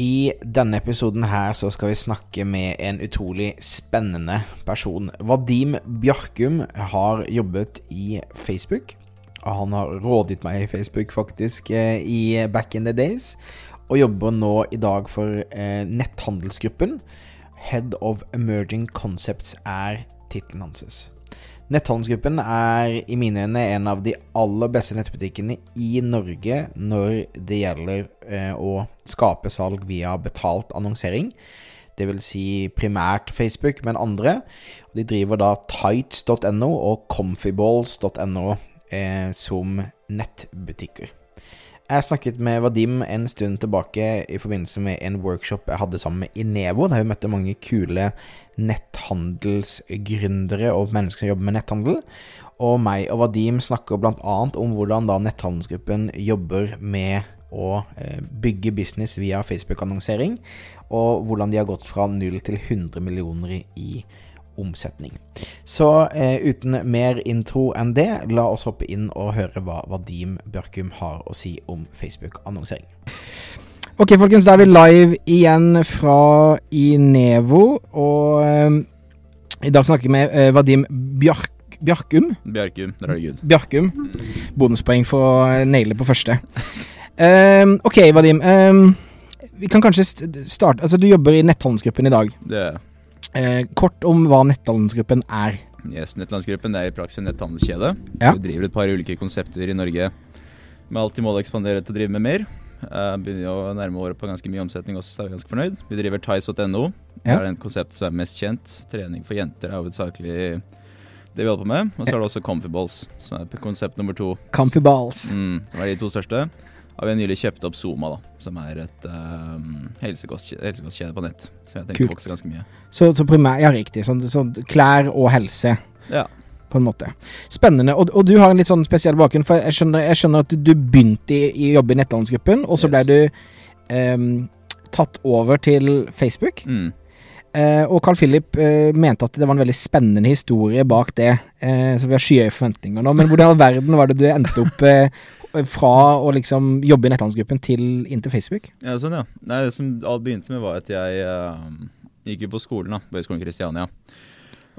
I denne episoden her så skal vi snakke med en utrolig spennende person. Vadim Bjarkum har jobbet i Facebook. Og Han har rådgitt meg i Facebook faktisk eh, i back in the days, og jobber nå i dag for eh, netthandelsgruppen. Head of Emerging Concepts er tittelen hans. Netthandelsgruppen er i mine øyne en av de aller beste nettbutikkene i Norge når det gjelder eh, å skape salg via betalt annonsering. Det vil si primært Facebook, men andre. De driver da tights.no og comfyballs.no eh, som nettbutikker. Jeg snakket med Vadim en stund tilbake i forbindelse med en workshop jeg hadde sammen med Inevo, der vi møtte mange kule netthandelsgründere og mennesker som jobber med netthandel. Og meg og Vadim snakker bl.a. om hvordan da netthandelsgruppen jobber med å eh, bygge business via Facebook-annonsering, og hvordan de har gått fra 0 til 100 millioner i omsetning. Så eh, uten mer intro enn det, la oss hoppe inn og høre hva Vadim Børkum har å si om Facebook-annonsering. Ok, folkens, da er vi live igjen fra Inevo, og um, i dag snakker vi med uh, Vadim Bjark Bjarkum. Bjarkum, der er det Gud. Bjarkum. Bonuspoeng for å naile på første. Um, ok, Vadim. Um, vi kan kanskje starte Altså, du jobber i netthandelsgruppen i dag. Det er uh, kort om hva netthandelsgruppen er. Yes, Netthandelsgruppen er i praksis en netthandelskjede. Ja. Vi driver et par ulike konsepter i Norge med alltid mål å ekspandere til å drive med mer. Uh, begynner jo å nærme året på ganske mye omsetning også, så er vi ganske fornøyd. Vi driver Tice.no. Det Ja. er den konseptet som er mest kjent. Trening for jenter er hovedsakelig det vi holder på med. Og så er det også Comfyballs, som er konsept nummer to. Comfy balls. Mm, som er de to største. Har vi nylig kjøpt opp Zoma, da, som er et um, helsekostkjede helsekostkjede på nett. Som jeg tenker Kult. vokser ganske mye. Så, så primær, ja, riktig. Sånn, så klær og helse, Ja. På en måte. Spennende. Og, og du har en litt sånn spesiell bakgrunn, for jeg skjønner, jeg skjønner at du, begynte i, i jobb i nettlandsgruppen, og så ble du um, tatt over til Facebook. Mm. Uh, og Carl Philip uh, mente at det var en veldig spennende historie bak det, uh, så vi har skyhøye forventninger nå. Men hvordan i all verden var det du endte opp fra å liksom jobbe i netthandelsgruppen til inn til Facebook? Ja, sånn, ja. Nei, det som alt begynte med, var at jeg eh, gikk jo på skolen, da, på Høgskolen Kristiania.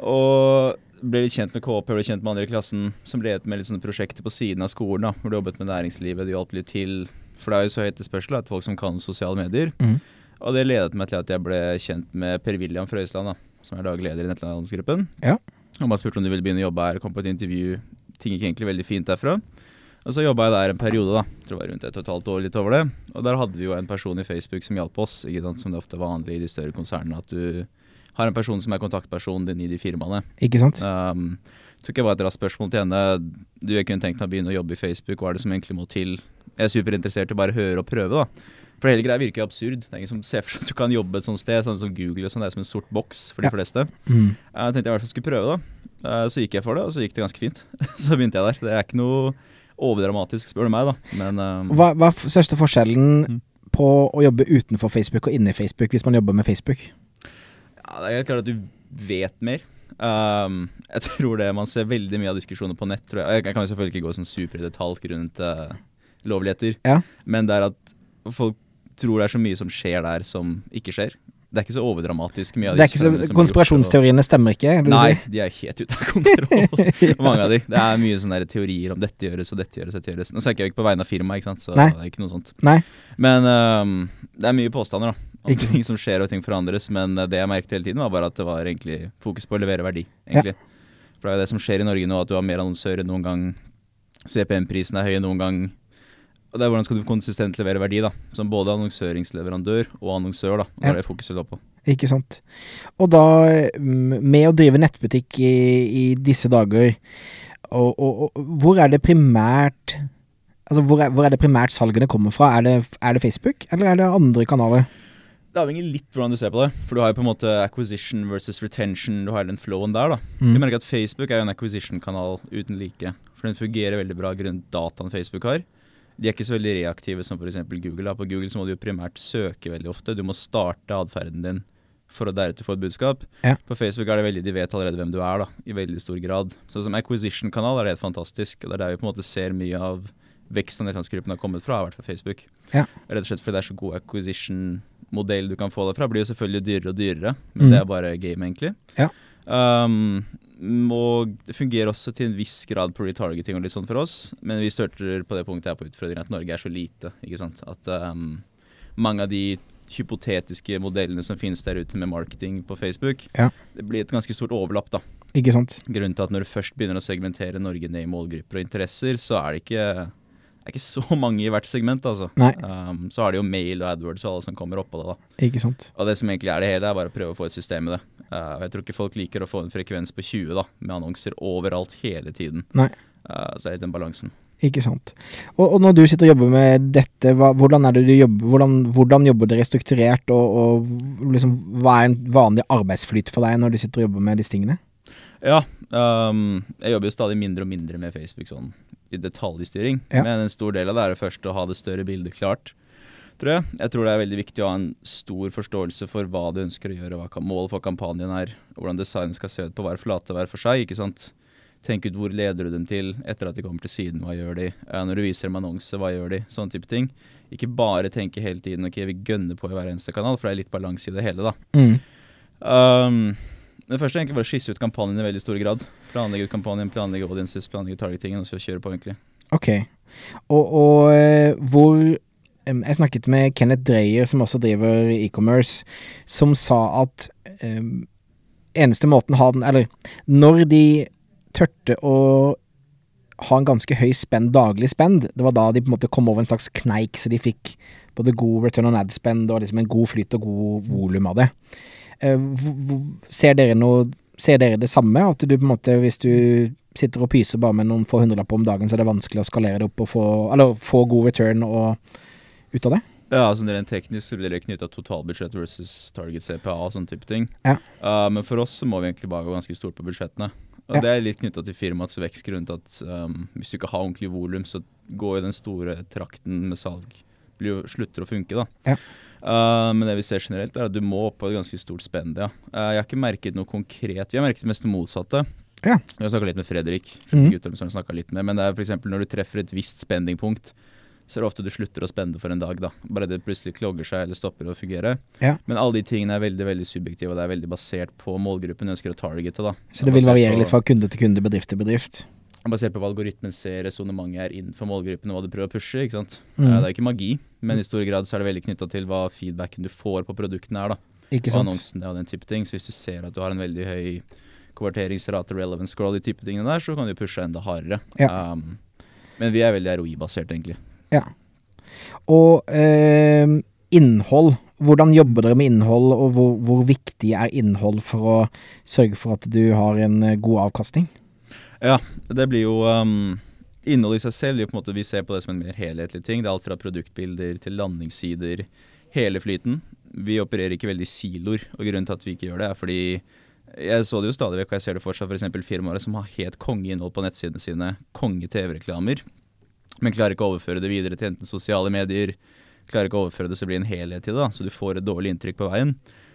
Og ble litt kjent med KP, ble kjent med andre i klassen, som ledet med litt sånne prosjekter på siden av skolen. da, Hvor du jobbet med næringslivet, du hjalp litt til. For det er jo så høyt etterspørsel etter folk som kan sosiale medier. Mm. Og det ledet meg til at jeg ble kjent med Per William Frøysland, da, som er daglig leder i Nettlandsgruppen. Ja. Og man spurte om du ville begynne å jobbe her, kom på et intervju. Ting gikk egentlig veldig fint derfra. Og så jobba jeg der en periode, da. Jeg tror det var rundt et og et halvt år, litt over det. Og der hadde vi jo en person i Facebook som hjalp oss, som det ofte er vanlig i de større konsernene. At du har en person som er kontaktpersonen din i de firmaene. Ikke sant? Um, tok jeg var et raskt spørsmål til henne. Du, jeg kunne tenkt meg å begynne å jobbe i Facebook. Hva er det som egentlig må til? Jeg er superinteressert i å bare høre og prøve, da. For hele greia virker jo absurd. Det er ingen som ser for seg at du kan jobbe et sånt sted, sånn som Google og sånn. Det er som en sort boks for de Ja. fleste. Mm. Jeg tenkte jeg i hvert fall skulle prøve, da. Eh, Så gikk jeg for det, og så gikk det ganske fint. Så begynte jeg der. Det er ikke noe overdramatisk, spør du meg, da. Men um, Hva, hva er største forskjellen Mm. på å jobbe utenfor Facebook og inni Facebook, hvis man jobber med Facebook? Ja, det er klart at du vet mer. Um, jeg tror det man ser veldig mye av diskusjoner på nett. Tror jeg. jeg kan jo selvfølgelig ikke gå sånn detalj rundt uh, lovligheter, Ja. men det er at folk tror det er så mye som skjer der som ikke skjer. Det er ikke så overdramatisk mye av Det er ikke så, konspirasjonsteoriene stemmer ikke? du Nei, si? de er helt ute av kontroll. Mange av de. Det er mye sånne teorier om dette gjøres og dette gjøres. dette gjøres. Nå snakker jeg jo ikke på vegne av firmaet, så Nei. det er ikke noe sånt. Nei. Men um, det er mye påstander da, om Ikke ting som skjer og ting forandres. Men eh, det jeg merket hele tiden, var bare at det var egentlig fokus på å levere verdi. egentlig. For det er jo det som skjer i Norge nå, at du har mer annonsører enn noen gang. CPM-prisen er høy enn noen gang. Og det er hvordan skal du konsistent levere verdi, da. Som både annonsøringsleverandør og annonsør, da. Og det er det fokuset lå på. Ikke sant. Og da, med å drive nettbutikk i, i disse dager, og, og, og hvor er det primært Altså, hvor er, hvor er det primært salgene kommer fra? Er det, er det Facebook, eller er det andre kanaler? Det avhenger litt hvordan du ser på det. For du har jo på en måte acquisition versus retention. Du har den flowen der, da. Mm. Du merker at Facebook er jo en acquisition-kanal uten like. For den fungerer veldig bra grunnet dataen Facebook har. De er ikke så veldig reaktive som f.eks. Google. Da. På Google så må du jo primært søke veldig ofte. Du må starte atferden din for å deretter få et budskap. Ja. På Facebook er det veldig, de vet allerede hvem du er, da, i veldig stor grad. Så som acquisition-kanal er det helt fantastisk. Og det er der vi på en måte ser mye av veksten av nettlandsgruppen har kommet fra, har vært fra Facebook. Ja. Rett og slett fordi det er så god acquisition-modell du kan få det fra. Blir jo selvfølgelig dyrere og dyrere, men Mm. det er bare game, egentlig. Ja. Um, og det fungerer også til en viss grad på retargeting og litt sånn for oss, men vi størter på det punktet her på utfordringen at Norge er så lite, ikke sant. At um, mange av de hypotetiske modellene som finnes der ute med marketing på Facebook, Ja. det blir et ganske stort overlapp, da. Ikke sant? Grunnen til at når du først begynner å segmentere Norge ned i målgrupper og interesser, så er det ikke, er ikke så mange i hvert segment, altså. Um, så har de jo mail og AdWords og alle som kommer oppå det, da. Ikke sant? Og det som egentlig er det hele, er bare å prøve å få et system med det. Uh, jeg tror ikke folk liker å få en frekvens på 20, da, med annonser overalt hele tiden. Nei. Uh, så det er litt den balansen. Ikke sant. Og, og når du sitter og jobber med dette, hva, hvordan er det du jobber hvordan, hvordan jobber dere strukturert, og, og liksom, hva er en vanlig arbeidsflyt for deg når du sitter og jobber med disse tingene? Ja, um, jeg jobber jo stadig mindre og mindre med Facebook sånn i detaljstyring. Ja. Men en stor del av det er det først å ha det større bildet klart, tror jeg. Jeg tror det er veldig viktig å ha en stor forståelse for hva du ønsker å gjøre, hva målet for kampanjen er, og hvordan designen skal se ut på hver flate hver for seg, ikke sant. Tenk ut hvor leder du dem til etter at de kommer til siden, hva gjør de? Når du viser dem annonse, hva gjør de? Sånne type ting. Ikke bare tenke hele tiden ok, vi gønner på i hver eneste kanal, for det er litt balanse i det hele, da. Mm. Um, men første er egentlig bare å skisse ut kampanjen i veldig stor grad. Planlegge ut kampanjen, planlegge audiences, planlegge targetingen, og så kjøre på, egentlig. Ok. Og, og eh, hvor Jeg snakket med Kenneth Dreyer, som også driver e-commerce, som sa at um, eneste måten ha den Eller når de tørte å ha en ganske høy spend, daglig spend, det var da de på en måte kom over en slags kneik, så de fikk både god return on ad spend og liksom en god flyt og god volum av det. Eh, ser dere noe Ser dere det samme? At du på en måte, hvis du sitter og pyser bare med noen få hundrelapper om dagen, så er det vanskelig å skalere det opp og få Eller få god return og ut av det? Ja, altså Rent teknisk så blir det knytta totalbudsjett versus target CPA og sånne type ting. Ja. Uh, men for oss så må vi egentlig bare gå ganske stort på budsjettene. Og Ja. Det er litt knytta til firmaets vekst, grunnen til at um, hvis du ikke har ordentlig volum, så går jo den store trakten med salg blir jo, slutter å funke, da. Ja. Uh, men det vi ser generelt, er at du må opp på et ganske stort spend, ja. Uh, jeg har ikke merket noe konkret. Vi har merket det mest motsatte. Ja. Vi har snakka litt med Fredrik, Mhm. Fredrik mm. som litt med, men det er f.eks. når du treffer et visst spendingpunkt, så er det ofte du slutter å spende for en dag, da. Bare det plutselig klogger seg eller stopper å fungere. Ja. Men alle de tingene er veldig veldig subjektive, og det er veldig basert på målgruppen du ønsker å targete, da. Så det vil variere litt fra kunde til kunde, bedrift til bedrift? Basert på hva algoritmen ser resonnementet er innenfor målgruppen og hva du prøver å pushe. ikke sant? Mm. Det er jo ikke magi, men i stor grad så er det veldig knytta til hva feedbacken du får på produktene er. da. Ikke Og sant? annonsene og den type ting. Så hvis du ser at du har en veldig høy konverteringsrate, relevance score, de type tingene der, så kan du pushe enda hardere. Ja. Um, men vi er veldig ROI-basert, egentlig. Ja. Og eh, innhold. Hvordan jobber dere med innhold, og hvor, hvor viktig er innhold for å sørge for at du har en eh, god avkastning? Ja, det blir jo um, Innholdet i seg selv på en måte Vi ser på det som en mer helhetlig ting. Det er alt fra produktbilder til landingssider. Hele flyten. Vi opererer ikke veldig siloer, og grunnen til at vi ikke gjør det, er fordi jeg så det jo stadig vekk, og jeg ser det fortsatt, f.eks. firmaer som har helt kongeinnhold på nettsidene sine, konge TV-reklamer, men klarer ikke å overføre det videre til enten sosiale medier, klarer ikke å overføre det så blir en helhet i det, så du får et dårlig inntrykk på veien.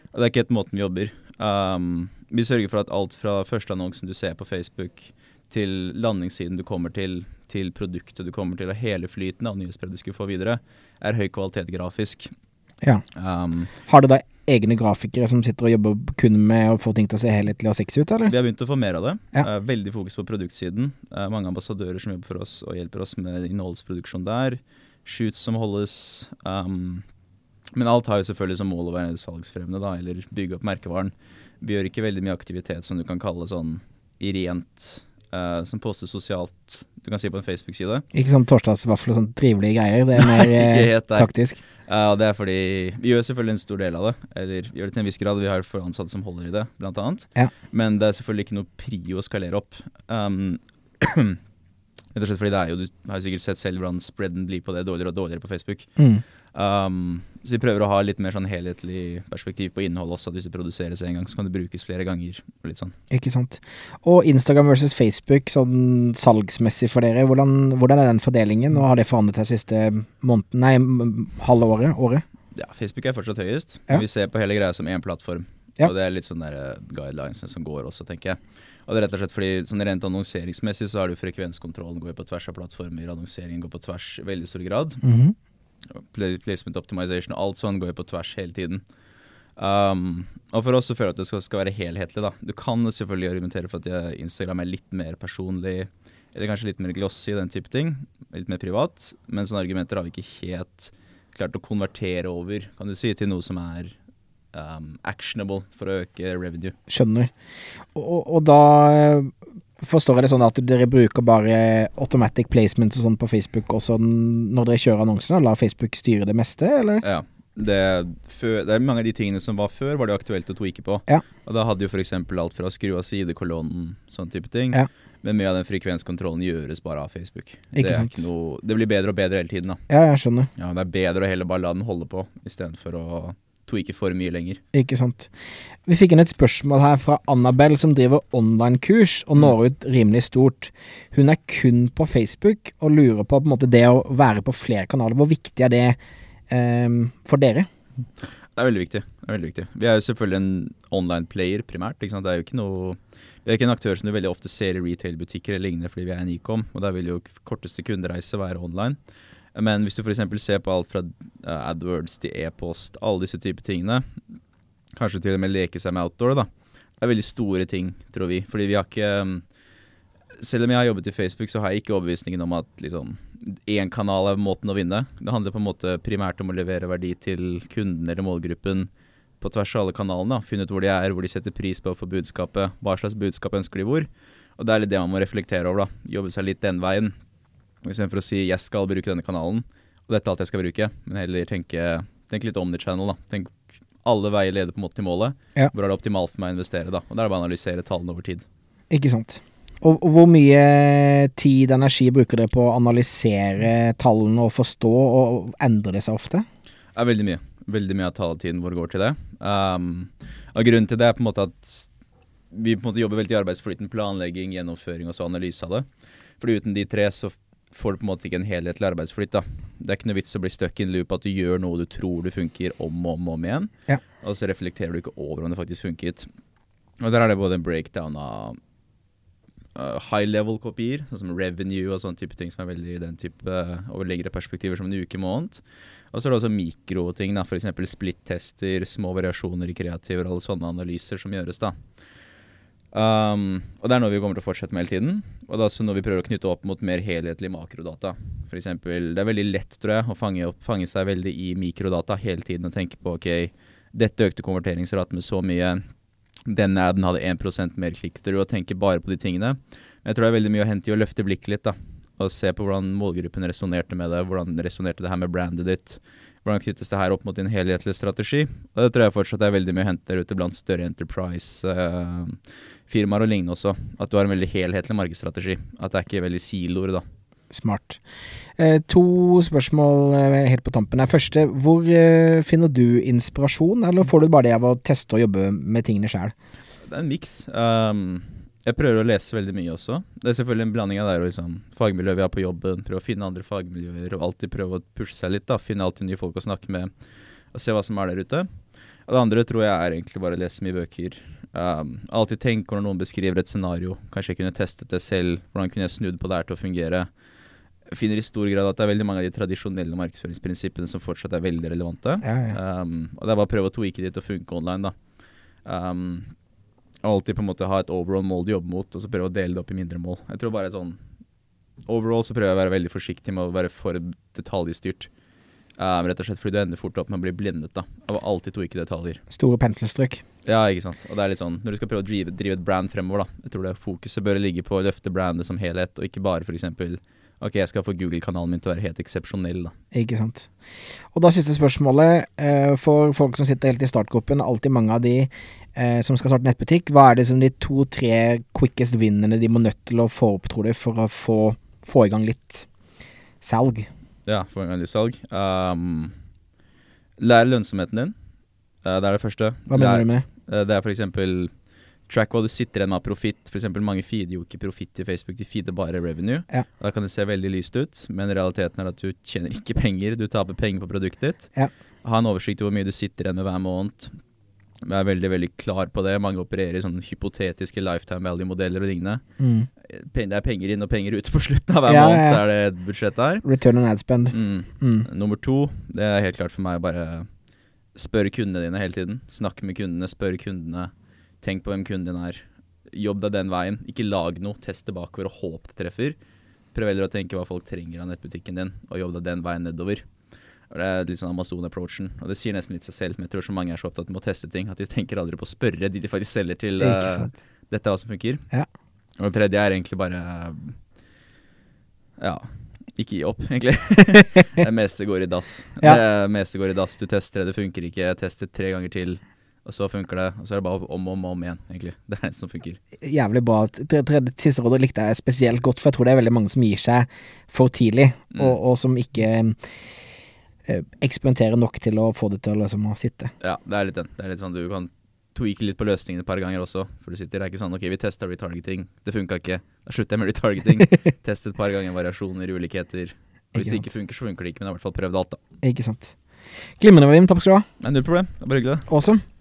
Og det er ikke helt måten vi jobber. Um, vi sørger for at alt fra første annonsen du ser på Facebook, til landingssiden du kommer til, til produktet du kommer til, og hele flyten av nyhetsbrev du skulle få videre, er høy kvalitet grafisk. Ja. Um, Har du da egne grafikere som sitter og jobber kun med å få ting til å se helhetlig og sexy ut, eller? vi har begynt å få mer av det. Ja. Uh, veldig fokus på produktsiden. Uh, mange ambassadører som jobber for oss og hjelper oss med innholdsproduksjon der. Shoots som holdes. Um, men alt har jo selvfølgelig som mål å være salgsfremmende, da, eller bygge opp merkevaren. Vi gjør ikke veldig mye aktivitet som du kan kalle sånn i rent eh, som postes sosialt, du kan si på en Facebook-side. Ikke sånn torsdagsvaffel og sånn trivelige greier. Det er mer eh, taktisk. Uh, det er fordi Vi gjør selvfølgelig en stor del av det. Eller gjør det til en viss grad. Vi har for ansatte som holder i det, blant annet. Ja. Men det er selvfølgelig ikke noe prio å skalere opp. Um, Rett og slett fordi det er jo, Du har sikkert sett selv hvordan spreaden blir på det dårligere og dårligere på Facebook. Mm. Um, så vi prøver å ha litt mer sånn helhetlig perspektiv på innhold også. At hvis det produseres en gang, så kan det brukes flere ganger. og litt sånn. Ikke sant. Og Instagram versus Facebook, sånn salgsmessig for dere, hvordan, hvordan er den fordelingen? Og har det forandret seg siste måneden, nei, halve året? året? Ja, Facebook er fortsatt høyest. Ja. Vi ser på hele greia som én plattform. Ja. Og det er litt sånn der eh, guidelines som går også, tenker jeg. Og det er rett og slett fordi sånn rent annonseringsmessig så har du frekvenskontrollen går jo på tvers av plattformer, annonseringen går på tvers i veldig stor grad. Mm Pla- Placement optimization og alt sånn går jo på tvers hele tiden. Um, og for oss så føler jeg at det skal, skal være helhetlig, da. Du kan selvfølgelig argumentere for at Instagram er litt mer personlig, eller kanskje litt mer glossy, den type ting. Litt mer privat. Men sånne argumenter har vi ikke helt klart å konvertere over, kan du si, til noe som er um, actionable for å øke revenue. Skjønner. Og, og, da eh, forstår jeg det sånn at dere bruker bare automatic placements og sånn på Facebook også når dere kjører annonsene? Lar Facebook styre det meste, eller? Ja. Det, før, det er mange av de tingene som var før, var det aktuelt å tweake på. Ja. Og da hadde jo f.eks. alt fra skru av sidekolonnen, sånn type ting. Ja. Men mye av den frekvenskontrollen gjøres bare av Facebook. Det, noe, det blir bedre og bedre hele tiden. da. Ja, jeg skjønner. Ja, Det er bedre å heller bare la den holde på, istedenfor å tweake for mye lenger. Ikke sant. Vi fikk inn et spørsmål her fra Annabelle, som driver online-kurs og når ut rimelig stort. Hun er kun på Facebook og lurer på, på måte, det å være på flere kanaler. Hvor viktig er det um, for dere? Det er veldig viktig. det er veldig viktig. Vi er jo selvfølgelig en online player primært. Det er jo ikke noe vi er ikke en aktør som du veldig ofte ser i retail-butikker eller lignende fordi vi er en e-com, og der vil jo korteste kundereise være online. Men hvis du f.eks. ser på alt fra eh, AdWords til e-post, alle disse typer tingene, kanskje til og med leke seg med outdoor, da, det er veldig store ting, tror vi. Fordi vi har ikke um, Selv om jeg har jobbet i Facebook, så har jeg ikke overbevisningen om at liksom én kanal er måten å vinne. Det handler på en måte primært om å levere verdi til kunden eller målgruppen på tvers av alle kanalene. da. Finne ut hvor de er, hvor de setter pris på å få budskapet, hva slags budskap ønsker de hvor. Og det er litt det man må reflektere over. da. Jobbe seg litt den veien. Istedenfor å si 'jeg skal bruke denne kanalen', og dette er alt jeg skal bruke. Men heller tenke, tenke litt om the channel. da. Tenk alle veier leder på en måte til målet. Ja. Hvor er det optimalt for meg å investere? da? Og Da er det bare å analysere tallene over tid. Ikke sant. Og, og hvor mye tid og energi bruker dere på å analysere tallene og forstå, og endrer det seg ofte? Det er veldig mye. Veldig mye av taletiden vår går til det. Um, og Grunnen til det er på en måte at vi på en måte jobber veldig i arbeidsflyten, planlegging, gjennomføring og så analyse av det. Fordi uten de tre så får du på en måte ikke en helhetlig arbeidsflyt. da. Det er ikke noe vits å bli stuck in loop at du gjør noe du tror du funker om og om, om igjen, Ja. og så reflekterer du ikke over om det faktisk funket. Og Der er det både en breakdown av uh, high level-kopier, sånn som revenue og sånne type ting som er veldig i den type uh, over lengre perspektiver som en uke, måned. Og så er det også mikroting, f.eks. split-tester, små variasjoner i kreativer, alle sånne analyser som gjøres. da. Um, og det er noe vi kommer til å fortsette med hele tiden. Og det er også noe vi prøver å knytte opp mot mer helhetlig makrodata. For eksempel, det er veldig lett tror jeg, å fange, opp, fange seg veldig i mikrodata hele tiden og tenke på ok, dette økte konverteringsraten med så mye. Denne aden hadde 1% mer klikk-through, og tenke bare på de tingene. Men jeg tror det er veldig mye å hente i å løfte blikket litt. da, Og se på hvordan målgruppen resonnerte med det. Hvordan resonnerte det her med brandet ditt. Hvordan knyttes det her opp mot din helhetlige strategi? Og det tror jeg fortsatt er veldig mye å hente der ute blant større enterprise-firmaer og lignende også. At du har en veldig helhetlig markedsstrategi. At det er ikke veldig siloer, da. Smart. Eh, to spørsmål eh, helt på tampen. her. Første, hvor eh, finner du inspirasjon, eller får du bare det av å teste og jobbe med tingene sjøl? Det er en miks. Um, jeg prøver å lese veldig mye også. Det er selvfølgelig en blanding av det og liksom, fagmiljøet vi har på jobben. Prøve å finne andre fagmiljøer og alltid prøve å pushe seg litt. da, Finne alltid nye folk å snakke med og se hva som er der ute. Og det andre tror jeg er egentlig bare å lese mye bøker. Um, alltid tenke når noen beskriver et scenario. Kanskje jeg kunne testet det selv. Hvordan kunne jeg snudd på det her til å fungere? Jeg finner i stor grad at det er veldig mange av de tradisjonelle markedsføringsprinsippene som fortsatt er veldig relevante. Ja, ja. Um, og det er bare å prøve å tweake de til å funke online, da. Um, alltid på en måte ha et overall mål du jobber mot, og så prøve å dele det opp i mindre mål. Jeg tror bare sånn Overall så prøver jeg å være veldig forsiktig med å være for detaljstyrt. Um, rett og slett fordi du ender fort opp med å bli blindet da, av å alltid ikke-detaljer. Store penselstrøk. Ja, ikke sant. Og det er litt sånn, Når du skal prøve å drive, drive et brand fremover, da, jeg tror det fokuset bør ligge på å løfte brandet som helhet, og ikke bare f.eks. Ok, jeg skal få Google-kanalen min til å være helt eksepsjonell, da. Ikke sant. Og da siste spørsmålet. Eh, for folk som sitter helt i startgruppen, alltid mange av de eh, som skal starte nettbutikk. Hva er det som de to-tre quickest vinnene de må nødt til å få opp, tror du, for å få få i gang litt salg. Ja, for en litt salg. Um, lær lønnsomheten din. Uh, det er det første. Hva mener du med det? Uh, det er eksempel track hva du sitter igjen med av profitt. Eksempel mange feeder jo ikke profitt i Facebook, de feeder bare revenue. Ja. Da kan det se veldig lyst ut, men realiteten er at du tjener ikke penger. Du taper penger på produktet ditt. Ja. Ha en oversikt over hvor mye du sitter igjen med hver måned. Jeg er veldig veldig klar på det. Mange opererer i sånne hypotetiske lifetime value-modeller og lignende. Mm. Det er penger inn og penger ut på slutten av hver Ja, måned. ja. Er det budsjettet her. Return on ad spend. Mm. Mm. Nummer to, det er helt klart for meg å bare spørre kundene dine hele tiden. Snakk med kundene, spørre kundene. Tenk på hvem kunden din er. Jobb deg den veien. Ikke lag noe, test tilbake bakover og håp det treffer. Prøv heller å tenke hva folk trenger av nettbutikken din, og jobb deg den veien nedover. Og Det er litt sånn Amazon-approachen, og det sier nesten litt seg selv, men jeg tror så mange er så opptatt med å teste ting at de tenker aldri på å spørre de de faktisk selger til. Sant. dette er hva som funker. Ja. Og det tredje er egentlig bare Ja, ikke gi opp, egentlig. det meste går i dass. Ja. Det meste går i dass. Du tester det, det funker ikke. Jeg testet tre ganger til, og så funker det. Og så er det bare om og om, om igjen, egentlig. Det er det som funker. Jævlig bra. Tre- Tredje siste rådet likte jeg spesielt godt, for jeg tror det er veldig mange som gir seg for tidlig, Mm. og, og som ikke eh, eksperimenterer nok til å få det til liksom å sitte. Ja, det er litt den. Det er litt sånn du kan tweake litt på løsningene et par ganger også. For du sitter det er ikke sånn OK, vi testa retargeting. Det funka ikke. Da slutter jeg med retargeting. Test et par ganger variasjoner, ulikheter. Og hvis det ikke funker, så funker det ikke. Men jeg har i hvert fall prøvd alt, da. Ikke sant. Glimrende, Wim. Takk skal du ha. Nei, null problem. Det var bare hyggelig. Awesome.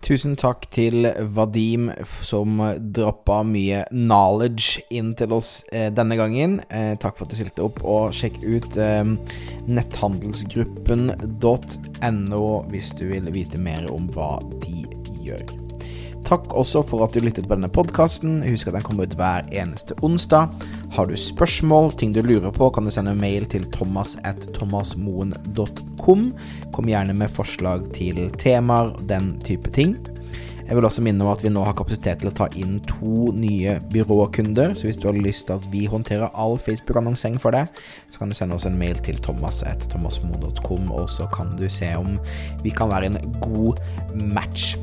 Tusen takk til Vadim, som droppa mye knowledge inn til oss eh, denne gangen. Eh, takk for at du stilte opp, og sjekk ut eh, netthandelsgruppen.no hvis du vil vite mer om hva de gjør. Takk også for at du lyttet på denne podkasten. Husk at den kommer ut hver eneste onsdag. Har du spørsmål, ting du lurer på, kan du sende mail til thomas at thomasmoen.com. Kom gjerne med forslag til temaer, den type ting. Jeg vil også minne om at vi nå har kapasitet til å ta inn to nye byråkunder, så hvis du har lyst til at vi håndterer all Facebook-annonsering for deg, så kan du sende oss en mail til thomas at thomasmo.com, og så kan du se om vi kan være en god match.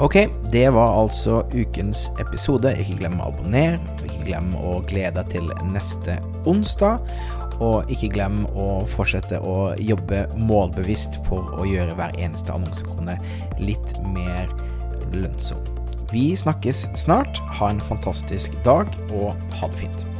Ok, det var altså ukens episode. Ikke glem å abonnere. Ikke glem å glede deg til neste onsdag. Og ikke glem å fortsette å jobbe målbevisst for å gjøre hver eneste annonsekrone litt mer lønnsom. Vi snakkes snart. Ha en fantastisk dag, og ha det fint.